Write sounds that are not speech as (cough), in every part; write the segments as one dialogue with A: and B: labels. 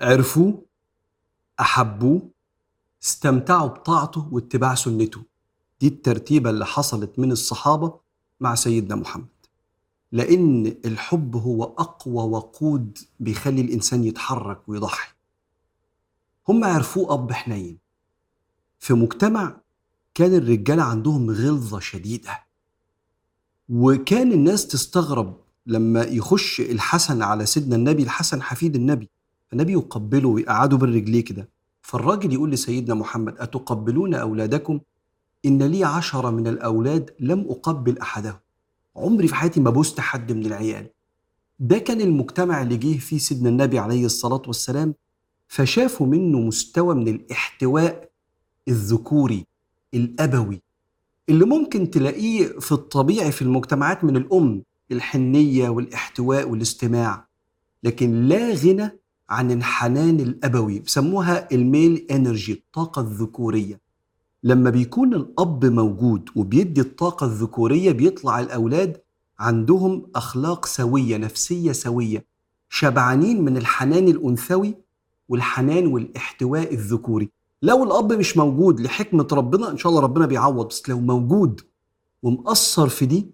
A: عرفوه أحبوه استمتعوا بطاعته واتباع سنته. دي الترتيبة اللي حصلت من الصحابة مع سيدنا محمد. لأن الحب هو أقوى وقود بيخلي الإنسان يتحرك ويضحي. هم عرفوه أب حنين. في مجتمع كان الرجاله عندهم غلظة شديدة. وكان الناس تستغرب لما يخش الحسن على سيدنا النبي الحسن حفيد النبي. النبي يقبله ويقعده بالرجليه كده. فالراجل يقول لسيدنا محمد أتقبلون أولادكم؟ إن لي عشرة من الأولاد لم أقبل أحدهم. عمري في حياتي ما بوست حد من العيال. ده كان المجتمع اللي جه فيه سيدنا النبي عليه الصلاة والسلام فشافوا منه مستوى من الاحتواء الذكوري الأبوي اللي ممكن تلاقيه في الطبيعي في المجتمعات من الأم الحنية والإحتواء والاستماع. لكن لا غنى عن الحنان الأبوي بسموها الميل إنرجي الطاقة الذكورية. لما بيكون الأب موجود وبيدي الطاقة الذكورية بيطلع الأولاد عندهم أخلاق سوية نفسية سوية شبعانين من الحنان الأنثوي والحنان والاحتواء الذكوري. لو الأب مش موجود لحكمة ربنا إن شاء الله ربنا بيعوض بس لو موجود ومأثر في دي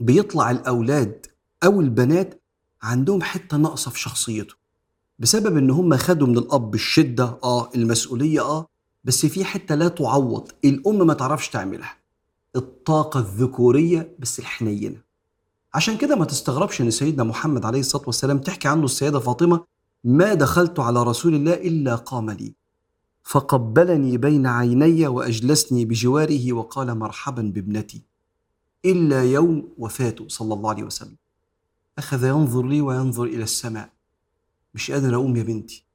A: بيطلع الأولاد أو البنات عندهم حتة ناقصة في شخصيته. بسبب إن هم خدوا من الأب الشدة آه المسؤولية آه بس في حتة لا تعوض الأم ما تعرفش تعملها. الطاقة الذكورية بس الحنينة. عشان كده ما تستغربش إن سيدنا محمد عليه الصلاة والسلام تحكي عنه السيدة فاطمة ما دخلت على رسول الله إلا قام لي فقبلني بين عيني وأجلسني بجواره وقال مرحبا بابنتي إلا يوم وفاته صلى الله عليه وسلم. أخذ ينظر لي وينظر إلى السماء. مش قادر أقوم يا بنتي.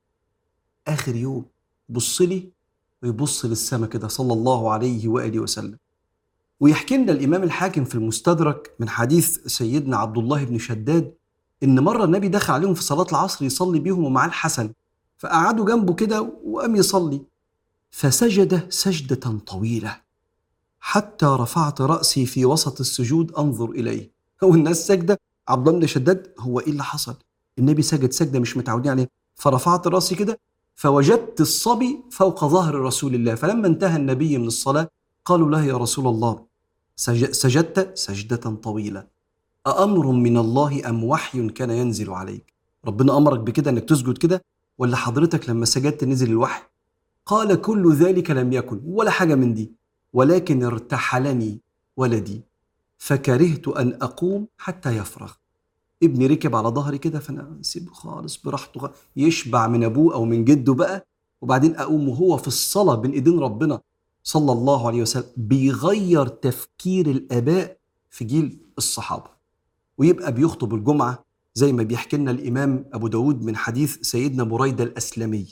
A: آخر يوم بص لي ويبص للسماء كده صلى الله عليه وآله وسلم. ويحكي لنا الإمام الحاكم في المستدرك من حديث سيدنا عبد الله بن شداد إن مرة النبي دخل عليهم في صلاة العصر يصلي بيهم ومعاه الحسن فقعدوا جنبه كده وقام يصلي. فسجد سجدة طويلة حتى رفعت رأسي في وسط السجود أنظر إليه. هو الناس سجده عبد الله بن شداد هو إيه اللي حصل؟ النبي سجد سجدة مش متعودين عليها. فرفعت رأسي كده فوجدت الصبي فوق ظهر رسول الله. فلما انتهى النبي من الصلاة قالوا له يا رسول الله سجدت سجدة طويلة. أأمر من الله أم وحي كان ينزل عليك؟ ربنا أمرك بكده أنك تسجد كده ولا حضرتك لما سجدت نزل الوحي؟ قال كل ذلك لم يكن ولا حاجة من دي ولكن ارتحلني ولدي فكرهت أن أقوم حتى يفرغ. ابني ركب على ظهري كده فأنا سيبه خالص براحته يشبع من أبوه أو من جده بقى وبعدين أقوم وهو في الصلاة بين إيدين ربنا صلى الله عليه وسلم بيغير تفكير الآباء في جيل الصحابة ويبقى بيخطب الجمعة زي ما بيحكي لنا الإمام أبو داود من حديث سيدنا بريدة الأسلمي.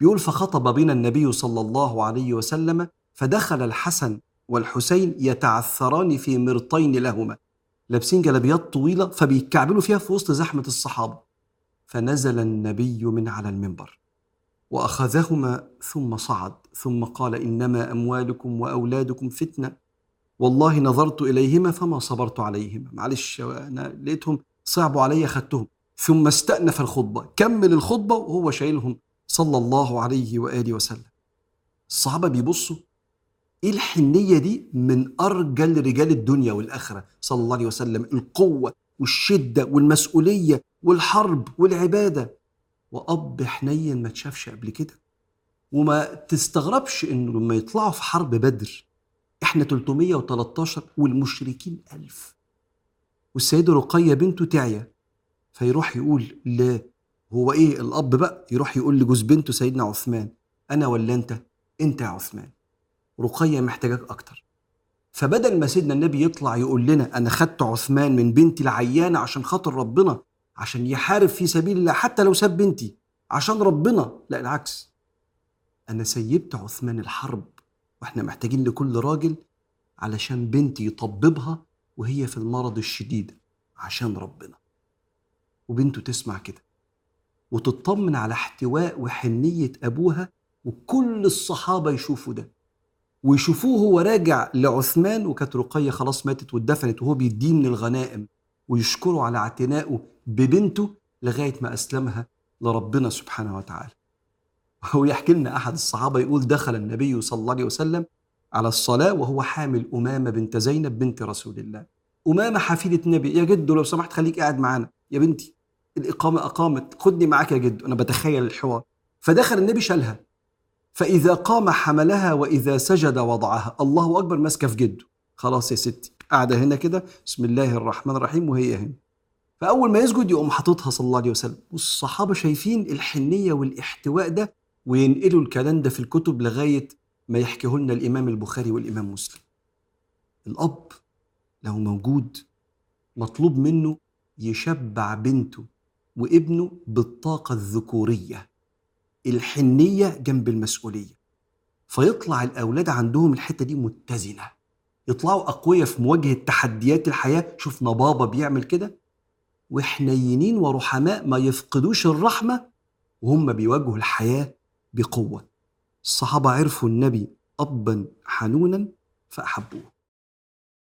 A: بيقول فخطب بنا النبي صلى الله عليه وسلم فدخل الحسن والحسين يتعثران في مرطين لهما لابسين جلابيات طويلة فبيتكعبلوا فيها في وسط زحمة الصحابة. فنزل النبي من على المنبر وأخذهما ثم صعد ثم قال إنما أموالكم وأولادكم فتنة. والله نظرت إليهما فما صبرت عليهما. معلش أنا لقيتهم صعبوا علي خدتهم ثم استأنف الخطبة. كمل الخطبة وهو شايلهم صلى الله عليه وآله وسلم. الصحابة بيبصوا إيه الحنية دي من أرجل رجال الدنيا والآخرة؟ صلى الله عليه وسلم القوة والشدة والمسؤولية والحرب والعبادة. وأب حنين ما تشافش قبل كده. وما تستغربش إنه لما يطلعوا في حرب بدر إحنا 313 والمشركين ألف. والسيدة رقية بنته تعيا فيروح يقول لا هو إيه الأب بقى؟ يروح يقول لجوز بنته سيدنا عثمان أنا ولا أنت؟ أنت يا عثمان. رقية محتاجاك أكتر. فبدل ما سيدنا النبي يطلع يقول لنا أنا خدت عثمان من بنتي العيانة عشان خاطر ربنا عشان يحارب في سبيل الله حتى لو ساب بنتي عشان ربنا لا العكس. أنا سيبت عثمان الحرب وإحنا محتاجين لكل راجل علشان بنتي يطببها وهي في المرض الشديد عشان ربنا. وبنته تسمع كده وتطمن على احتواء وحنية أبوها وكل الصحابة يشوفوا ده. ويشوفوه هو راجع لعثمان وكانت رقية خلاص ماتت واتدفنت وهو بيديه من الغنائم ويشكروا على اعتنائه ببنته لغاية ما أسلمها لربنا سبحانه وتعالى. (laughs) هو يحكي لنا أحد الصحابة يقول دخل النبي صلى الله عليه وسلم على الصلاة وهو حامل أمامة بنت زينب بنت رسول الله. أمامة حفيدة النبي يا جدو لو سمحت خليك قاعد معانا. يا بنتي الإقامة أقامت خدني معاك يا جدو أنا بتخيل الحوار. فدخل النبي شالها. فإذا قام حملها وإذا سجد وضعها. الله أكبر ماسكة في جده. خلاص يا ستي قاعدة هنا كده. بسم الله الرحمن الرحيم وهي هنا. فأول ما يسجد يقوم حاططها صلى الله عليه وسلم. والصحابة شايفين الحنية والاحتواء ده وينقلوا الكلام ده في الكتب لغاية ما يحكيه لنا الإمام البخاري والإمام مسلم. الأب لو موجود مطلوب منه يشبع بنته وابنه بالطاقة الذكورية. الحنية جنب المسؤولية. فيطلع الأولاد عندهم الحتة دي متزنة. يطلعوا أقوياء في مواجهة تحديات الحياة. شفنا بابا بيعمل كده. وحنينين ورحماء ما يفقدوش الرحمة وهم بيواجهوا الحياة بقوة. الصحابة عرفوا النبي أبا حنونا فأحبوه.